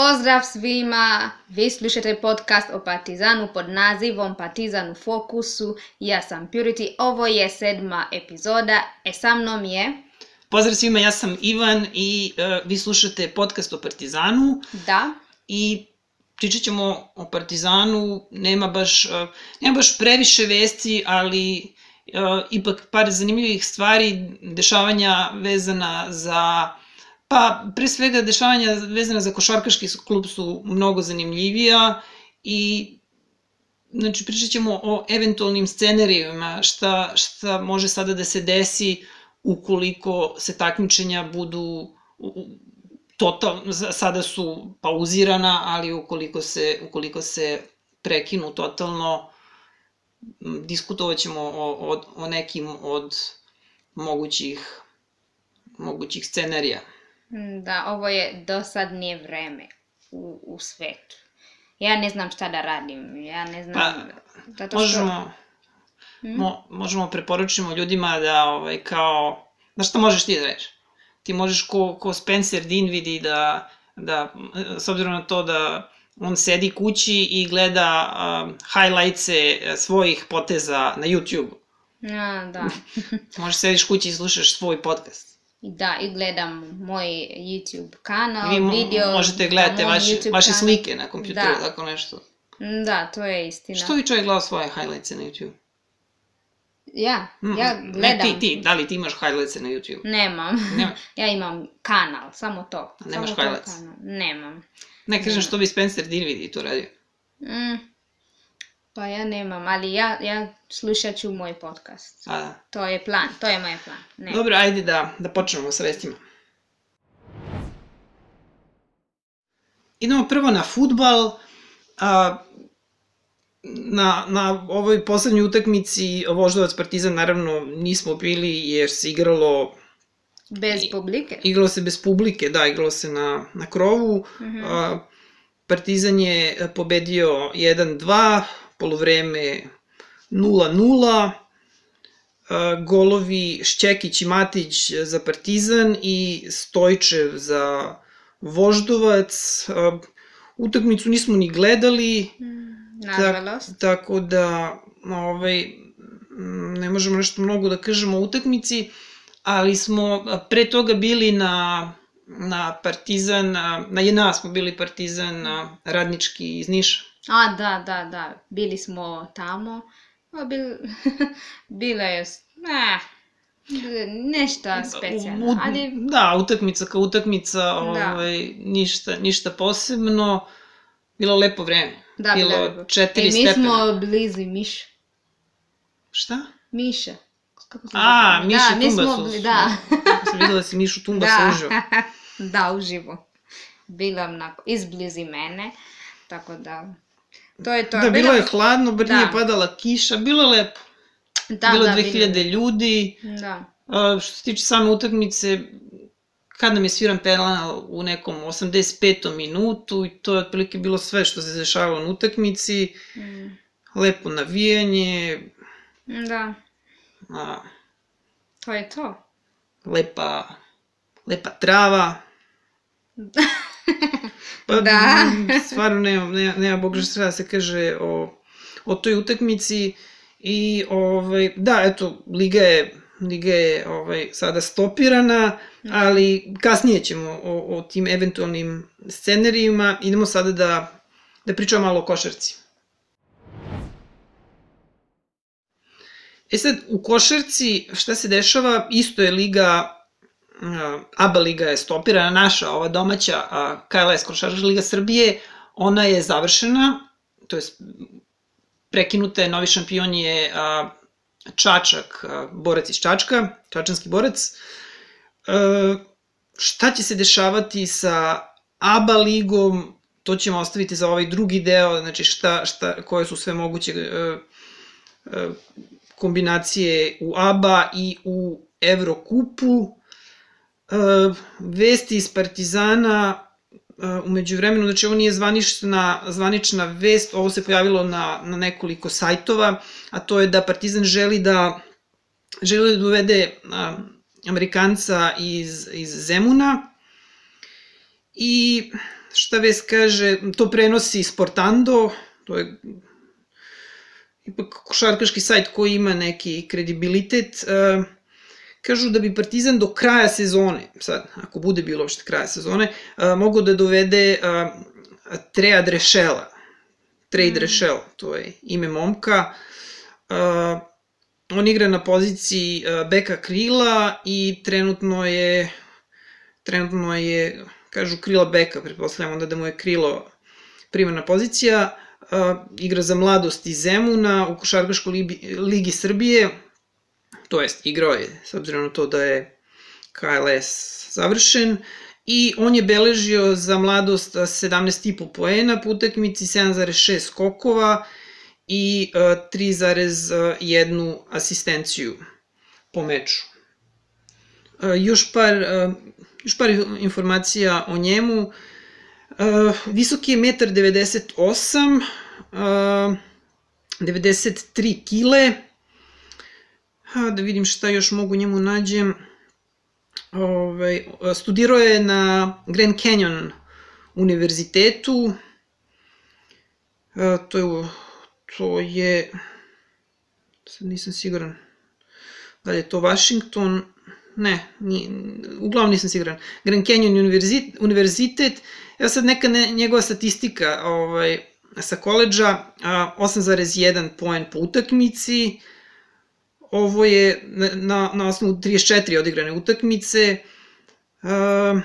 Pozdrav svima, vi slušate podcast o Partizanu pod nazivom Partizan u fokusu. Ja sam Purity, ovo je sedma epizoda, e sa mnom je... Pozdrav svima, ja sam Ivan i uh, vi slušate podcast o Partizanu. Da. I pričat ćemo o Partizanu, nema baš, uh, nema baš previše vesti, ali uh, ipak par zanimljivih stvari, dešavanja vezana za Pa, pre svega, dešavanja vezana za košarkaški klub su mnogo zanimljivija i znači, pričat ćemo o eventualnim scenarijima, šta, šta može sada da se desi ukoliko se takmičenja budu total, sada su pauzirana, ali ukoliko se, ukoliko se prekinu totalno, diskutovat ćemo o, o, o nekim od mogućih, mogućih scenarija. Da, ovo je dosadnije vreme u, u svetu. Ja ne znam šta da radim, ja ne znam... Pa, zato što... možemo, hmm? mo, možemo preporučimo ljudima da, ovaj, kao... Znaš šta možeš ti da reći? Ti možeš ko, ko Spencer Dinvidi da, da, s obzirom na to da on sedi kući i gleda um, highlightse svojih poteza na YouTube. Ja, da. možeš sediš kući i slušaš svoj podcast. Da, i gledam moj YouTube kanal, Vi mo video... možete gledati vaše, vaše slike na kompjuteru, da. tako nešto. Da, to je istina. Što vi čovjek gleda svoje highlights na YouTube? Ja, mm, ja gledam. Ne ti, ti, da li ti imaš highlights na YouTube? Nemam. Nemaš? ja imam kanal, samo to. A nemaš samo highlights? Kanal. Nemam. Ne kažem što bi Spencer Dinwiddie to radio. Mm, Pa ja nemam, ali ja, ja slušat ću moj podcast. A, da. To je plan, to je moj plan. Ne. Dobro, ajde da, da počnemo sa vestima. Idemo prvo na futbal. A, na, na ovoj poslednjoj utakmici Voždovac Partizan naravno nismo bili jer se igralo Bez publike? Igralo se bez publike, da, igralo se na, na krovu. Uh mhm. -huh. a, Partizan je pobedio 1-2, polovreme 0-0, golovi Šćekić i Matić za Partizan i Stojčev za Voždovac. Utakmicu nismo ni gledali. Mm, nažalost. Tak, tako da, ovaj, ne možemo nešto mnogo da kažemo o utakmici, ali smo pre toga bili na na Partizan, na jedna smo bili Partizan radnički iz Niša. A, da, da, da, bili smo tamo, a bil, bila je, ne, nešta specijalno, ali... Da, utakmica kao utakmica, da. ovaj, ništa, ništa posebno, bilo lepo vreme. Da, bilo lepo. četiri stepena. E, mi smo blizu Miša. Šta? Miša. Kako se A, Miša da, Tumbasu. Mi smo, bli, da. sam videla da si Mišu Tumbasu da. uživo. da, uživo. Bila onako, izblizi mene, tako da... To je to. Da, bilo je hladno, da. nije padala kiša, bilo je lepo. Da, bilo da, 2000 bilo. ljudi. Da. A, što se tiče same utakmice, kad nam je sviran penal u nekom 85. minutu i to je otprilike bilo sve što se dešavalo na utakmici. Mm. Lepo navijanje. Da. A, to je to. Lepa, lepa trava. Pa, da. stvarno nema, nema, nema Bog šta da se kaže o, o toj utakmici i ovaj, da, eto, Liga je Liga je ovaj, sada stopirana, ali kasnije ćemo o, o tim eventualnim scenarijima. Idemo sada da, da pričamo malo o košarci. E sad, u košarci šta se dešava? Isto je liga ABA liga je stopirana, naša, ova domaća KLS Košarkaška liga Srbije, ona je završena, to je prekinuta je, novi šampion je Čačak, borac iz Čačka, čačanski borac. E, šta će se dešavati sa ABA ligom, to ćemo ostaviti za ovaj drugi deo, znači šta, šta, koje su sve moguće e, e, kombinacije u ABA i u Evrokupu vesti iz Partizana uh, umeđu vremenu, znači ovo nije zvanična, zvanična vest, ovo se pojavilo na, na nekoliko sajtova, a to je da Partizan želi da želi da uvede uh, Amerikanca iz, iz Zemuna i šta vest kaže, to prenosi Sportando, to je ipak košarkaški sajt koji ima neki kredibilitet. Uh, kažu da bi Partizan do kraja sezone, sad, ako bude bilo uopšte kraja sezone, uh, mogu da dovede uh, Trea Drešela. Trade mm. Rešel, to je ime momka. Uh, on igra na poziciji beka krila i trenutno je trenutno je, kažu krila beka, pretpostavljamo onda da mu je krilo primarna pozicija, uh, igra za mladost iz Zemuna u Košarkaškoj ligi, ligi Srbije, to jest igrao je, s obzirom na to da je KLS završen, i on je beležio za mladost 17,5 poena po utakmici, 7,6 skokova i 3,1 asistenciju po meču. Još par, još par informacija o njemu. Visoki je 1,98 m, 93 kile. Da vidim šta još mogu njemu nađem. Ove, studirao je na Grand Canyon univerzitetu. To je, to je, sad nisam siguran, da li je to Washington, ne, nije, uglavnom nisam siguran. Grand Canyon univerzit, univerzitet, ja sad neka ne, njegova statistika ovaj, sa koleđa, 8,1 poen po utakmici, ovo je na, na osnovu 34 odigrane utakmice, uh,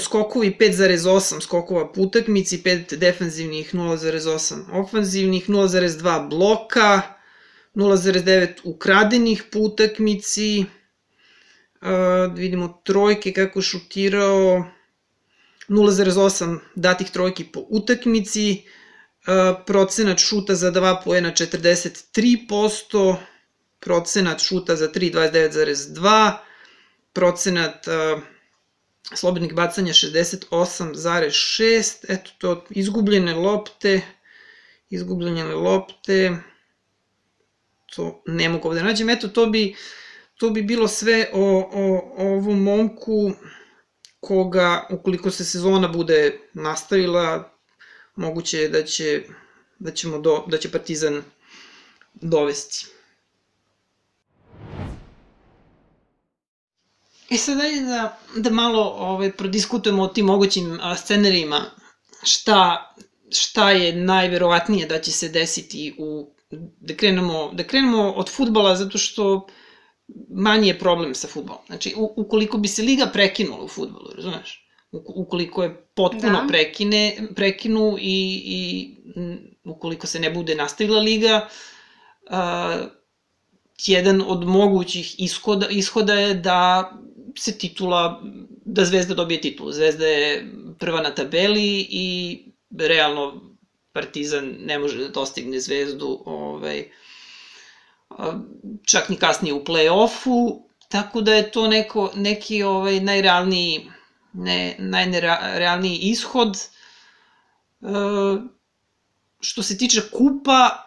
skokovi 5,8 skokova po utakmici, 5 defanzivnih, 0,8 ofanzivnih, 0,2 bloka, 0,9 ukradenih po utakmici, uh, vidimo trojke kako šutirao, 0,8 datih trojki po utakmici, procenat šuta za 2 poena 43%, procenat šuta za 3 29,2, procenat uh, slobodnih bacanja 68,6, eto to, izgubljene lopte, izgubljene lopte, to ne mogu ovde nađem, eto to bi, to bi bilo sve o, o, o ovom momku koga, ukoliko se sezona bude nastavila, moguće je da će, da ćemo do, da će Partizan dovesti. E sad dajde da, da malo ovaj, prodiskutujemo o tim mogućim scenarijima. Šta, šta je najverovatnije da će se desiti u da krenemo, da krenemo od futbala zato što manji je problem sa futbolom. Znači, u, ukoliko bi se liga prekinula u futbolu, razumeš? Ukoliko je potpuno da. prekine, prekinu i, i ukoliko se ne bude nastavila liga, a, jedan od mogućih ishoda, ishoda je da se titula, da Zvezda dobije titulu. Zvezda je prva na tabeli i realno Partizan ne može da dostigne Zvezdu ovaj, čak ni kasnije u play-offu, tako da je to neko, neki ovaj, najrealniji ne, najnerealniji ishod. E, što se tiče kupa,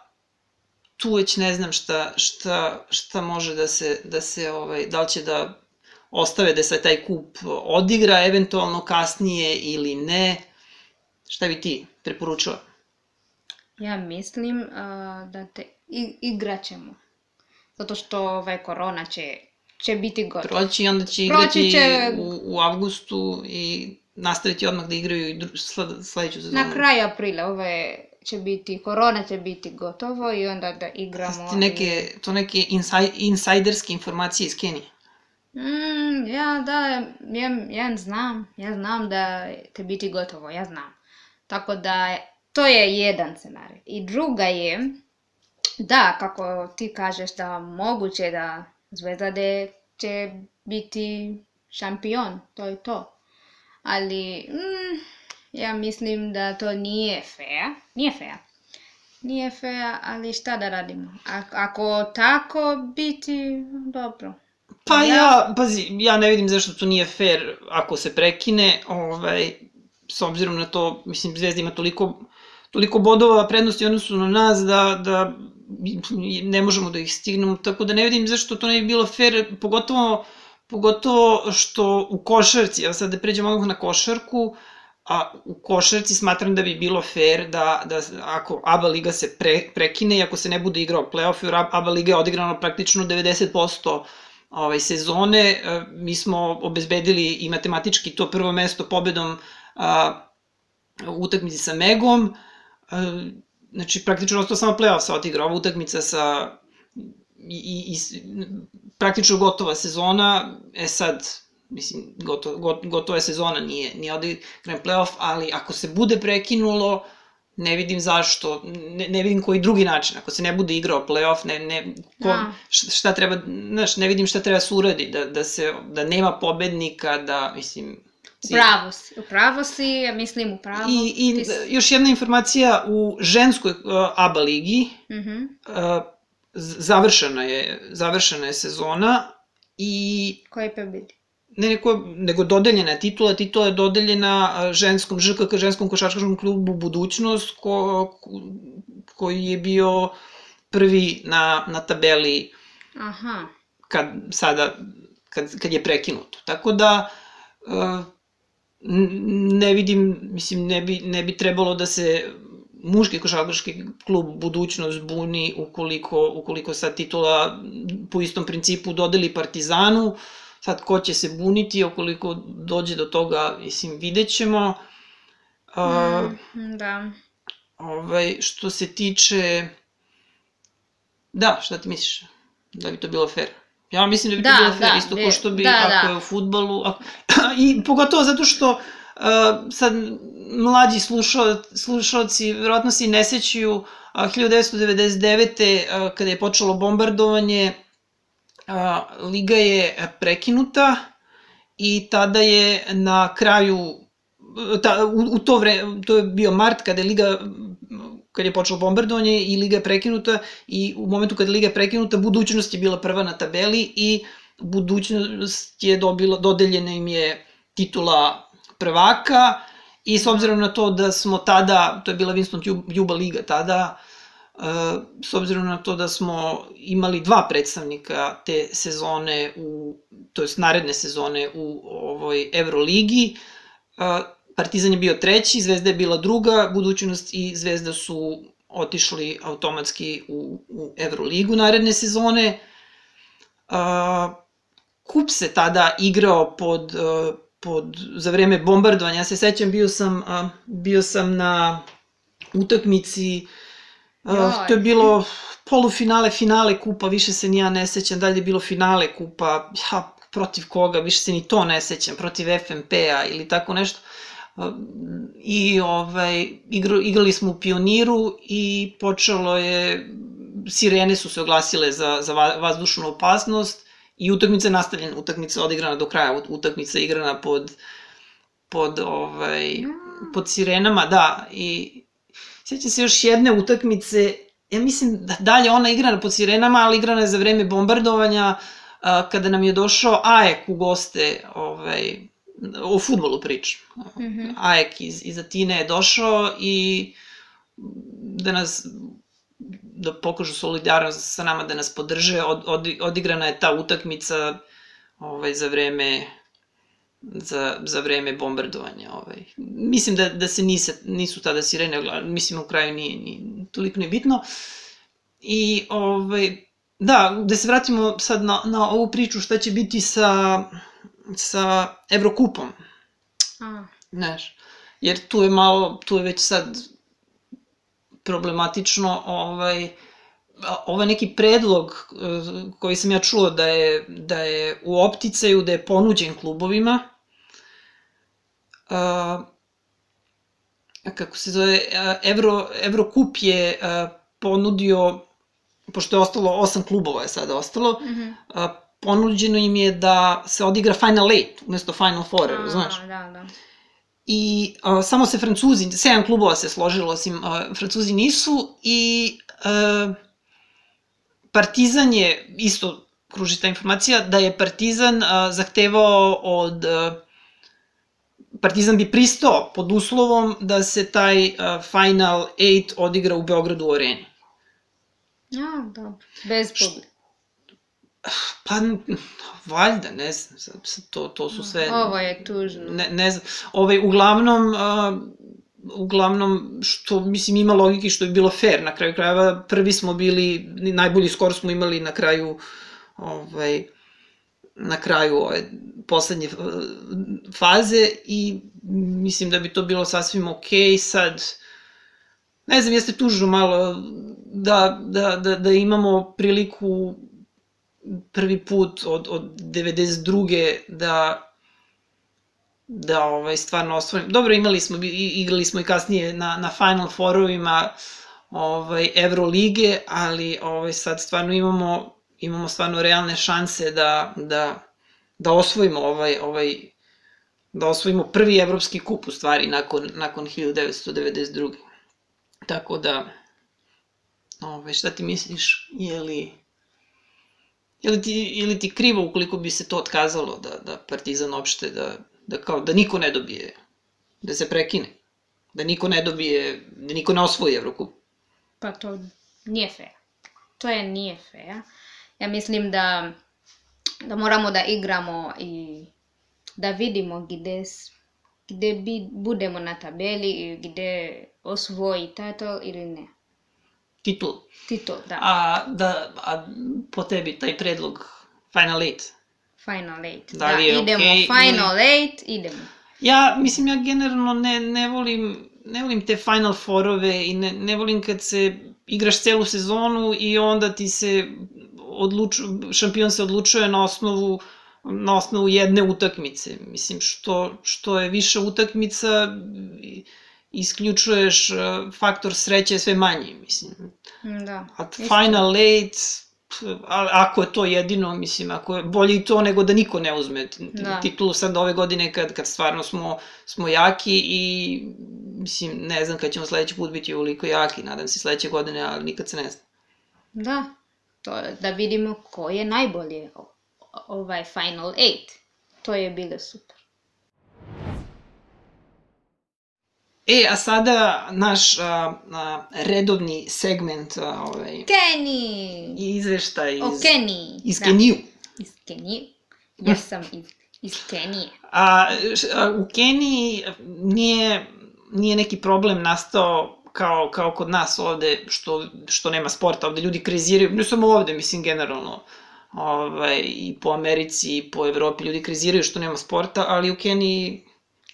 tu već ne znam šta, šta, šta može da se, da se ovaj, da li će da ostave da se taj kup odigra eventualno kasnije ili ne. Šta bi ti preporučila? Ja mislim uh, da te igraćemo. Zato što ovaj korona će će biti gotovo. Proći i onda će igrati će... u, u avgustu i nastaviti odmah da igraju i sledeću sezonu. Na kraju aprila ove će biti, korona će biti gotovo i onda da igramo. To neke, to neke insaj, insajderske informacije iz Kenije. Mm, ja da, ja, ja znam, ja znam da će biti gotovo, ja znam. Tako da, to je jedan scenarij. I druga je, da, kako ti kažeš da moguće da Zvezda će biti šampion, to je to. Ali, mm, ja mislim da to nije fair. Nije fair. Nije fair, ali šta da radimo? A, ako tako biti, dobro. Pa ja, ja, pazi, ja ne vidim zašto to nije fair ako se prekine, ovaj, s obzirom na to, mislim, Zvezda ima toliko, toliko bodova prednosti odnosu na nas da, da ne možemo da ih stignemo, tako da ne vidim zašto to ne bi bilo fair, pogotovo pogotovo što u košarci, evo sad da pređemo odmah na košarku, a u košarci smatram da bi bilo fair da, da ako ABA liga se pre, prekine i ako se ne bude igrao playoff, jer ABA liga je odigrano praktično 90% ovaj, sezone, e, mi smo obezbedili i matematički to prvo mesto pobedom a, utakmici sa Megom, a, e, znači praktično ostao samo playoff se odigra, ova utakmica sa i, i, i praktično gotova sezona, e sad, mislim, goto, got, gotova sezona, nije, nije odigran playoff, ali ako se bude prekinulo, ne vidim zašto, ne, ne vidim koji drugi način, ako se ne bude igrao playoff, ne, ne, ko, da. šta treba, znaš, ne vidim šta treba se uradi, da, da se, da nema pobednika, da, mislim. Upravo si, upravo si, mislim upravo. I, i si... još jedna informacija, u ženskoj uh, ABA ligi uh -huh. uh, završena je, završena je sezona i... Ko je pobedi? Ne, neko, nego dodeljena je titula, titula je dodeljena ženskom, ŽKK, ženskom košarkaškom klubu Budućnost, ko, koji je bio prvi na, na tabeli Aha. kad, sada, kad, kad je prekinuto. Tako da, ne vidim, mislim, ne bi, ne bi trebalo da se muški košarkaški klub budućnost buni ukoliko, ukoliko sad titula po istom principu dodeli Partizanu, sad ko će se buniti, ukoliko dođe do toga, mislim, videt ćemo. Uh, mm, da. Ovaj, što se tiče... Da, šta ti misliš? Da bi to bilo fair? Ja mislim da bi da, to bilo fair, da, isto kao što bi, da, ako da. je u futbalu, ako... i pogotovo zato što uh, sad mlađi slušao, slušalci verovatno se ne sećaju uh, 1999. Uh, kada je počelo bombardovanje, uh, liga je prekinuta i tada je na kraju ta, u, u to vreme, to je bio mart kada je liga kad je počelo bombardovanje i liga je prekinuta i u momentu kada je liga je prekinuta budućnost je bila prva na tabeli i budućnost je dobila, dodeljena im je titula prvaka i s obzirom na to da smo tada, to je bila Winston Juba liga tada, e, s obzirom na to da smo imali dva predstavnika te sezone, u, to jest naredne sezone u ovoj Euroligi, e, Partizan je bio treći, Zvezda je bila druga, Budućnost i Zvezda su otišli automatski u, u Euroligu naredne sezone. Kup se tada igrao pod, uh, pod, za vreme bombardovanja. Ja se sećam, bio sam, bio sam na utakmici, to je bilo polufinale, finale kupa, više se ni ja ne sećam, dalje je bilo finale kupa, ja, protiv koga, više se ni to ne sećam, protiv FNP-a ili tako nešto. I ovaj, igro, igrali smo u Pioniru i počelo je, sirene su se oglasile za, za vazdušnu opasnost i utakmica je nastavljena, utakmica odigrana do kraja, utakmica igrana pod, pod, ovaj, pod sirenama, da, i sjeća se još jedne utakmice, ja mislim da dalje ona igrana pod sirenama, ali igrana je za vreme bombardovanja, kada nam je došao AEK u goste, ovaj, o futbolu pričam. Mm -hmm. Ajek iz, iz Atine je došao i da nas da pokažu solidarnost sa nama, da nas podrže. Od, od, odigrana je ta utakmica ovaj, za vreme za, za vreme bombardovanja. Ovaj. Mislim da, da se nise, nisu tada sirene, mislim u kraju nije, nije toliko nebitno. I ovaj, da, da se vratimo sad na, na ovu priču šta će biti sa sa Evrokupom. A. Znaš, jer tu je malo, tu je već sad problematično, ovaj, ovaj neki predlog eh, koji sam ja čuo da je, da je u opticaju, da je ponuđen klubovima, a, kako se zove, Evro, Evrokup je a, ponudio, pošto je ostalo, osam klubova je sada ostalo, mm -hmm. a, ponuđeno im je da se odigra Final Eight umesto Final Four, A, znaš? Da, da. I uh, samo se Francuzi, sedam klubova se složilo, osim uh, Francuzi nisu i uh, Partizan je, isto kruži ta informacija, da je Partizan uh, zahtevao od uh, Partizan bi pristao pod uslovom da se taj uh, Final 8 odigra u Beogradu u areni. Ja, dobro. Bez publike. Pa, valjda, ne znam, sad, to, to su sve... Ovo je tužno. Ne, ne znam, ovaj, uglavnom, uh, uglavnom, što, mislim, ima logike što je bilo fair, na kraju krajeva, prvi smo bili, najbolji skor smo imali na kraju, ovaj, na kraju ove poslednje faze i mislim da bi to bilo sasvim okej okay. sad ne znam, jeste tužno malo da, da, da, da imamo priliku prvi put od, od 92. da da ovaj, stvarno osvojimo. Dobro, imali smo, igrali smo i kasnije na, na Final Forovima ovaj, Evrolige, ali ovaj, sad stvarno imamo, imamo stvarno realne šanse da, da, da osvojimo ovaj, ovaj, da osvojimo prvi evropski kup u stvari nakon, nakon 1992. Tako da, ovaj, šta ti misliš, je li Ili ti, ili ti krivo ukoliko bi se to otkazalo, da, da Partizan opšte, da, da, kao, da niko ne dobije, da se prekine, da niko ne dobije, da niko ne osvoji Evrokup. Pa to nije fair. To je nije fair. Ja mislim da, da moramo da igramo i da vidimo gde, gde bi, budemo na tabeli i gde osvoji title ili ne titul. Titul, da. A, da, a po tebi taj predlog Final Eight? Final Eight, da, da idemo okay, Final ili... Eight, idemo. Ja, mislim, ja generalno ne, ne volim ne volim te Final Fourove i ne, ne volim kad se igraš celu sezonu i onda ti se odluču, šampion se odlučuje na osnovu na osnovu jedne utakmice. Mislim, što, što je više utakmica, isključuješ uh, faktor sreće sve manji, mislim. Da. A final eight, ako je to jedino, mislim, ako je bolje i to nego da niko ne uzme da. titulu sad ove godine kad, kad stvarno smo, smo jaki i mislim, ne znam kad ćemo sledeći put biti uliko jaki, nadam se sledeće godine, ali nikad se ne zna. Da, to da vidimo ko je najbolje ovaj Final Eight. To je bilo super. E, a sada naš a, a, redovni segment a, ovaj, Kenny! izveštaj iz, o Kenny. iz da. Keniju. Iz Kenije. Ja sam iz, iz Kenije. A, a, u Keniji nije, nije neki problem nastao kao, kao kod nas ovde, što, što nema sporta, ovde ljudi kriziraju, ne samo ovde, mislim, generalno, ovaj, i po Americi, i po Evropi, ljudi kriziraju što nema sporta, ali u Keniji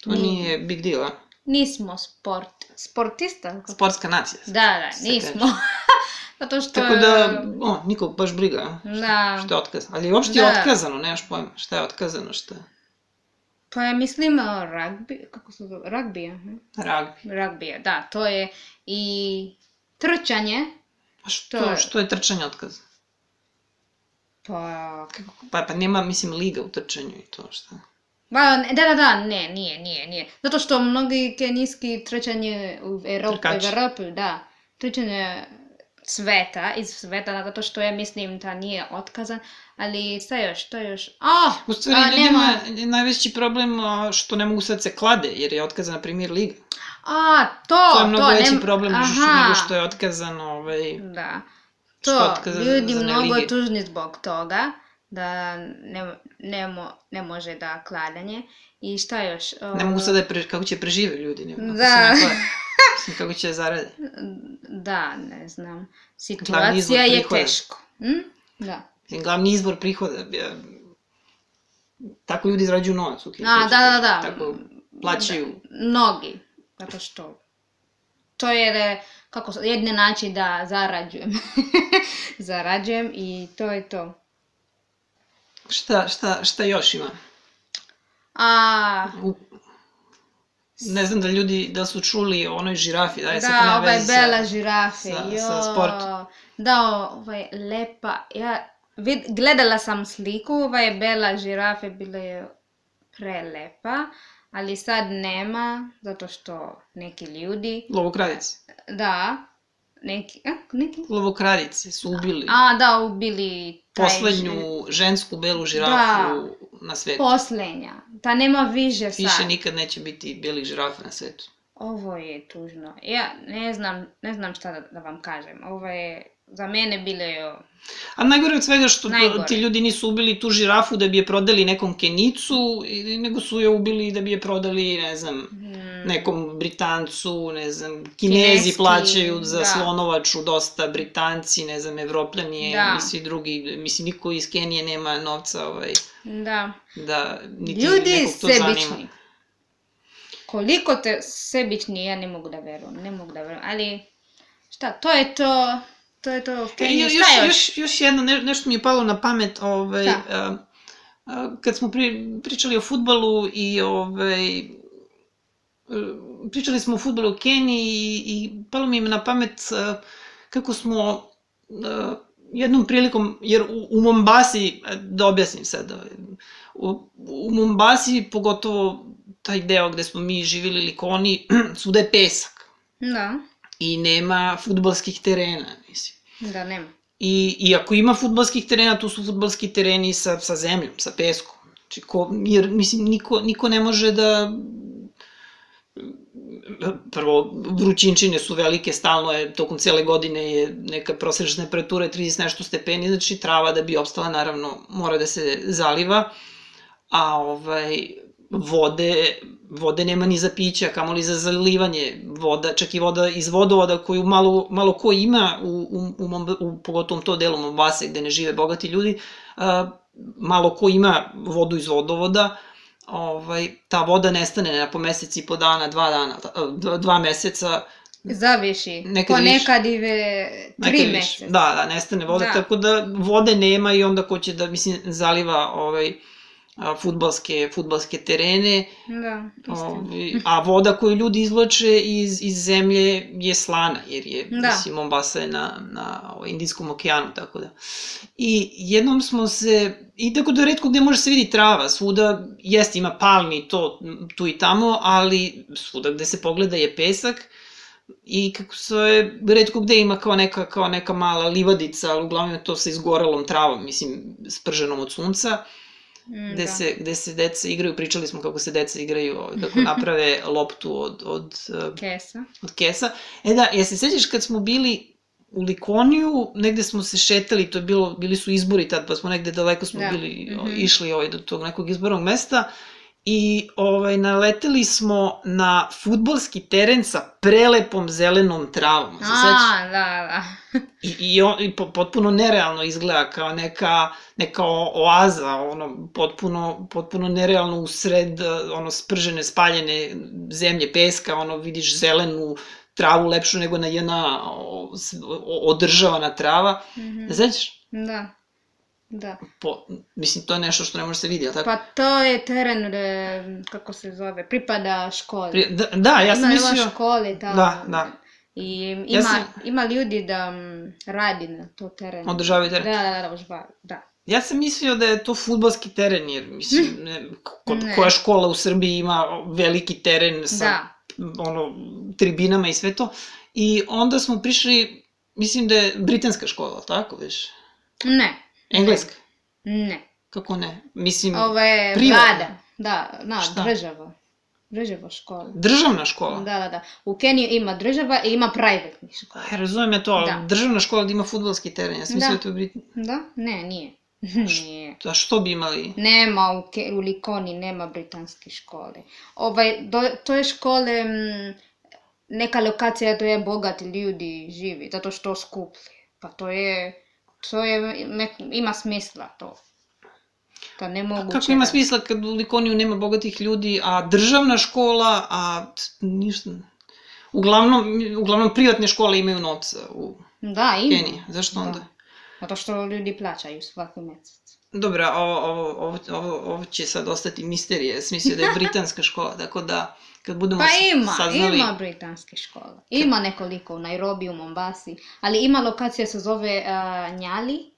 to nije, nije big deal, a? Nismo sport, sportista. Sportska nacija. Da, da, nismo. Zato što... Tako da, o, nikog baš briga. Da. Što je otkazano. Ali uopšte da. je otkazano, nemaš pojma. Šta je otkazano, šta je? Pa ja mislim rugby, kako se zove, rugby, Rugby. Rugby, da, to je i trčanje. A što, to je... što je trčanje otkaz? Pa... Kako, pa, pa nema, mislim, liga u trčanju i to, šta? Ba, da, da, da, ne, nije, nije, nije. Zato što mnogi kenijski trčanje u Evropi, u Evropi, da, trčanje sveta, iz sveta, zato što ja mislim da nije otkazan, ali šta još, to još, a, U stvari, a, ljudima nema... najveći problem što ne mogu sad se klade, jer je otkazana premier liga. A, to, to je mnogo to, veći nem... problem Aha. nego što je otkazan ovaj... Da. To, ljudi mnogo tužni zbog toga da ne, ne, mo, ne može da kladanje. I šta još? O... Ne mogu sad da pre, kako će prežive ljudi, ne da. Mislim, kako će zarade. Da, ne znam. Situacija je teško. Hm? Da. Mislim, glavni izbor prihoda. Tako ljudi zarađuju novac u Kini. A, da, da, da. Tako plaćaju. Da. Mnogi. Zato što to je da, kako, jedne način da zarađujem. zarađujem i to je to. Šta, šta, šta još ima? A... U... Ne znam da ljudi, da su čuli o onoj žirafi, da je da, sad ovaj bela žirafe, sa, jo. sa sport. Da, ovaj, lepa, ja vid, gledala sam sliku, ovaj bela žirafe bila je prelepa, ali sad nema, zato što neki ljudi... Lovokradici. Da, neki, a, neki? Lovokradici su ubili. A, da, ubili taj poslednju žensku belu žirafu da, na svetu. Poslednja. Ta nema više sad. Više nikad neće biti belih žirafa na svetu. Ovo je tužno. Ja ne znam, ne znam šta da, da vam kažem. Ovo je za mene bile A najgore od svega što to, Najgore. ti ljudi nisu ubili tu žirafu da bi je prodali nekom Kenicu, nego su je ubili da bi je prodali, ne znam, mm, nekom Britancu, ne znam, Kinezi Kineski, plaćaju za da. slonovaču dosta, Britanci, ne znam, Evropljani Da. i svi drugi, mislim, niko iz Kenije nema novca ovaj, da. da niti Ljudi nekog to zanima. sebični. Koliko te sebični, ja ne mogu da verujem, ne mogu da verujem, ali šta, to je to, to je to, E, Keniji, još, još? još, još jedno, ne, nešto mi je palo na pamet, ovaj, Šta? a, a, kad smo pri, pričali o futbalu i ovaj, e, pričali smo o futbalu u Keniji i, i palo mi je na pamet a, kako smo a, jednom prilikom, jer u, u Mombasi, e, da objasnim sad, ovaj, u, u Mombasi, pogotovo taj deo gde smo mi živjeli Likoni, svuda je pesak Da, i nema futbalskih terena, mislim. da, nema. I, I ako ima futbalskih terena, tu su futbalski tereni sa, sa zemljom, sa peskom. Znači, ko, jer, mislim, niko, niko ne može da... Prvo, vrućinčine su velike, stalno je, tokom cele godine je neka prosečna temperatura je 30 nešto stepeni, znači trava da bi opstala, naravno, mora da se zaliva, a ovaj, vode, vode nema ni za piće, kamoli za zalivanje voda, čak i voda iz vodovoda koju malo, malo ko ima, u, u, u, u pogotovo to delu Mombase gde ne žive bogati ljudi, a, malo ko ima vodu iz vodovoda, ovaj, ta voda nestane na po mesec i po dana, dva dana, dva, dva meseca, Zaviši, Nekad ponekad i ve tri nekad meseca. Da, da, nestane voda, Da. tako da vode nema i onda ko će da, mislim, zaliva ovaj, a, futbalske, futbalske terene, Da, istina. Ovaj, a voda koju ljudi izvlače iz, iz zemlje je slana, jer je, Da. mislim, Mombasa je na, na ovaj, Indijskom okeanu, tako da. I jednom smo se, i tako da redko gde može se vidi trava, svuda, jeste, ima palmi to, tu i tamo, ali svuda gde se pogleda je pesak, i kako se redko gde ima kao neka, kao neka mala livadica, ali uglavnom je to sa izgorelom travom, mislim, sprženom od sunca, Mm, gde, da. se, gde se deca igraju, pričali smo kako se deca igraju, kako naprave loptu od, od, eh, Kesa. od kesa. E da, ja se sećaš kad smo bili u Likoniju, negde smo se šetali, to je bilo, bili su izbori tad, pa smo negde daleko smo Da, bili, mhm. išli ovaj, do tog nekog izbornog mesta i ovaj, naleteli smo na futbolski teren sa prelepom zelenom travom. A, da, da. I, i, on, i po- potpuno nerealno izgleda kao neka, neka oaza, ono, potpuno, potpuno nerealno usred ono, spržene, spaljene zemlje, peska, ono, vidiš zelenu travu lepšu nego na jedna održavana trava. Mhm. Ne sećaš? Da. Da. Po, mislim, to je nešto što ne može se vidi, ali tako? Pa to je teren, e, kako se zove, pripada školi. Pri- Da, da, ja sam ima, mislio... Ima škole tamo. Da, da. I ima, Ja sam- ima ljudi da radi na to terenu. Održavaju teren. Da, da, da, užba, da. Ja sam mislio da je to futbalski teren, jer mislim, ne, ko, Ne. koja škola u Srbiji ima veliki teren sa Da. ono, tribinama i sve to. I onda smo prišli, mislim da je britanska škola, tako već? Ne. Engleska? Ne. Kako ne? Mislim, Ovo je privatna. vlada. Da, na, Šta? država. Država škola. državna škola. Da, da, da. U Keniji ima država i ima privatni škola. Ja razumem ja to, ali Da. državna škola da ima futbalski teren, ja sam Da. da to je Brit... Da? Ne, nije. Nije. A što bi imali? Nema u, Ke- u Likoni, nema britanske škole. Ovaj, do, to je škole, mm, neka lokacija to je bogati ljudi živi, zato što skuplje. Pa to je, to je, nek- ima smisla to. To ne mogu Kako ima smisla kad u Likoniju nema bogatih ljudi, a državna škola, a ništa... Uglavnom, uglavnom privatne škole imaju novca u Da, ima. Keniji. Zašto onda? Da. Zato što ljudi plaćaju svaki mesec. Dobro, ovo, ovo, ovo, ovo, ovo će sad ostati misterije. Smislio da je britanska škola, tako da kad budemo Pa ima, saznali... ima britanske škole. Ima nekoliko u Nairobi, u Mombasi, ali ima lokacija se zove uh, Njali.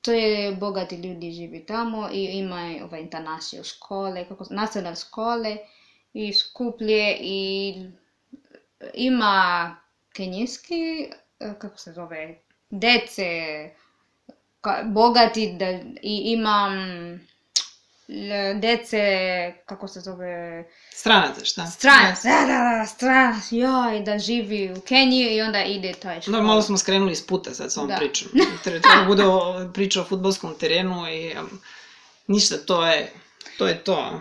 To je bogati ljudi živi tamo i ima ovaj international škole, kako nacionalne škole i skuplje i ima kenijski, eh, kako se zove, dece, ka, bogati da, i ima, l- dece, kako se zove, Stranaca, šta? stranac, da, da, da, stranac, joj, da živi u Keniji i onda ide taj školu. Da, malo smo skrenuli s puta sad s ovom Da. pričom. Treba da bude priča o futbolskom terenu i um, ništa, to je to. Je to.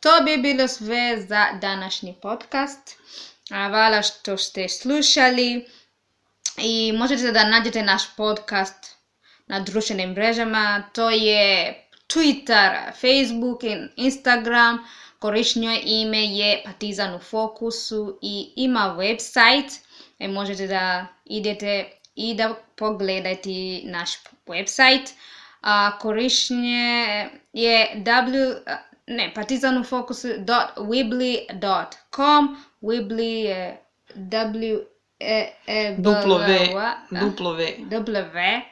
To bi bilo sve za današnji podcast. Hvala što ste slušali i možete da nađete naš podcast na društvenim mrežama. To je Twitter, Facebook i Instagram. Korišnje ime je Partizan u fokusu i ima website. E, možete da idete i da pogledate naš website. A korišnje je w, ne, partizanufokusu.weebly.com Weebly je w е, е, дупло В, дупло В. Дупло В.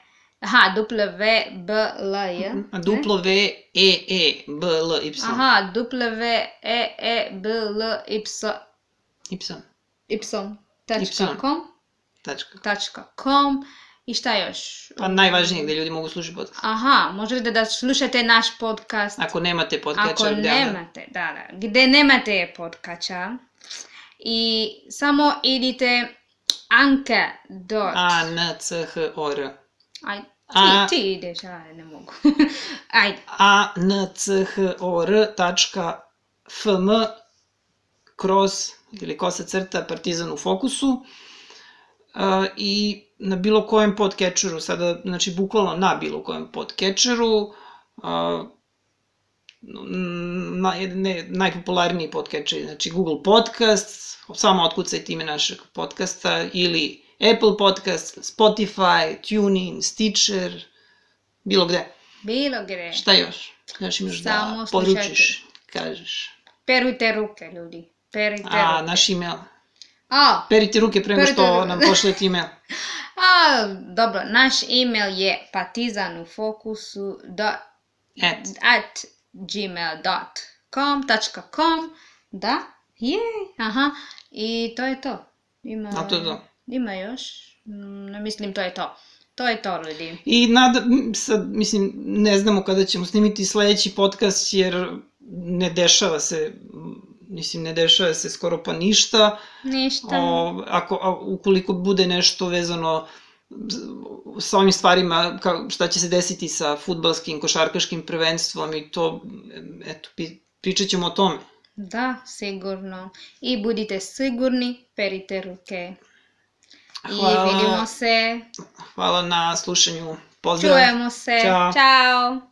Аха, W, B, L, J. W, е е б л Y. Аха, W, е E, B, L, Y. Ипсон. Ипсон. Точка ком. Точка. Точка ком. И шта јаш? Па најважније да луѓе могу слушаат подкаст. Аха, може да да слушате наш подкаст. Ако немате подкача, Ако да, да. немате, да, да. Где немате подкача. И само идите anke dot, A, N, C, H, O, R. aj, ti, A- ti ideš, aj, ne mogu, ajde, A, N, C, H, O, R, tačka, F, M, kroz, ili kosa crta, partizan u fokusu. Uh, I na bilo kojem podcatcheru, sada, znači, bukvalno na bilo kojem podcatcheru, uh, na, ne, najpopularniji podcatcher, znači Google Podcast, samo otkucajte ime našeg podcasta, ili Apple Podcast, Spotify, TuneIn, Stitcher, bilo gde. bilo gde, Šta još? Još imaš da Samo poručiš, kažeš. perujte ruke, ljudi, perujte A, ruke. naš email. A, Perite ruke pre nego Perite što ruke. nam pošljete email. a, dobro, naš email je Et. at gmail.com .com da, je, aha, i to je to. Ima, A to je to. Ima još, Mm, ne mislim to je to. To je to, ljudi. I nada, m, sad, mislim, ne znamo kada ćemo snimiti sledeći podcast, jer ne dešava se, mislim, ne dešava se skoro pa ništa. Ništa. O, ako, a, ukoliko bude nešto vezano s- sa ovim stvarima, ka, šta će se desiti sa futbalskim, košarkaškim prvenstvom i to, eto, pričat ćemo o tome. Da, sigurno. I budite sigurni, perite ruke. I Hvala. vidimo se, Hvala na slušanju. Pozdrav. čujemo se. Ćao. Ćao.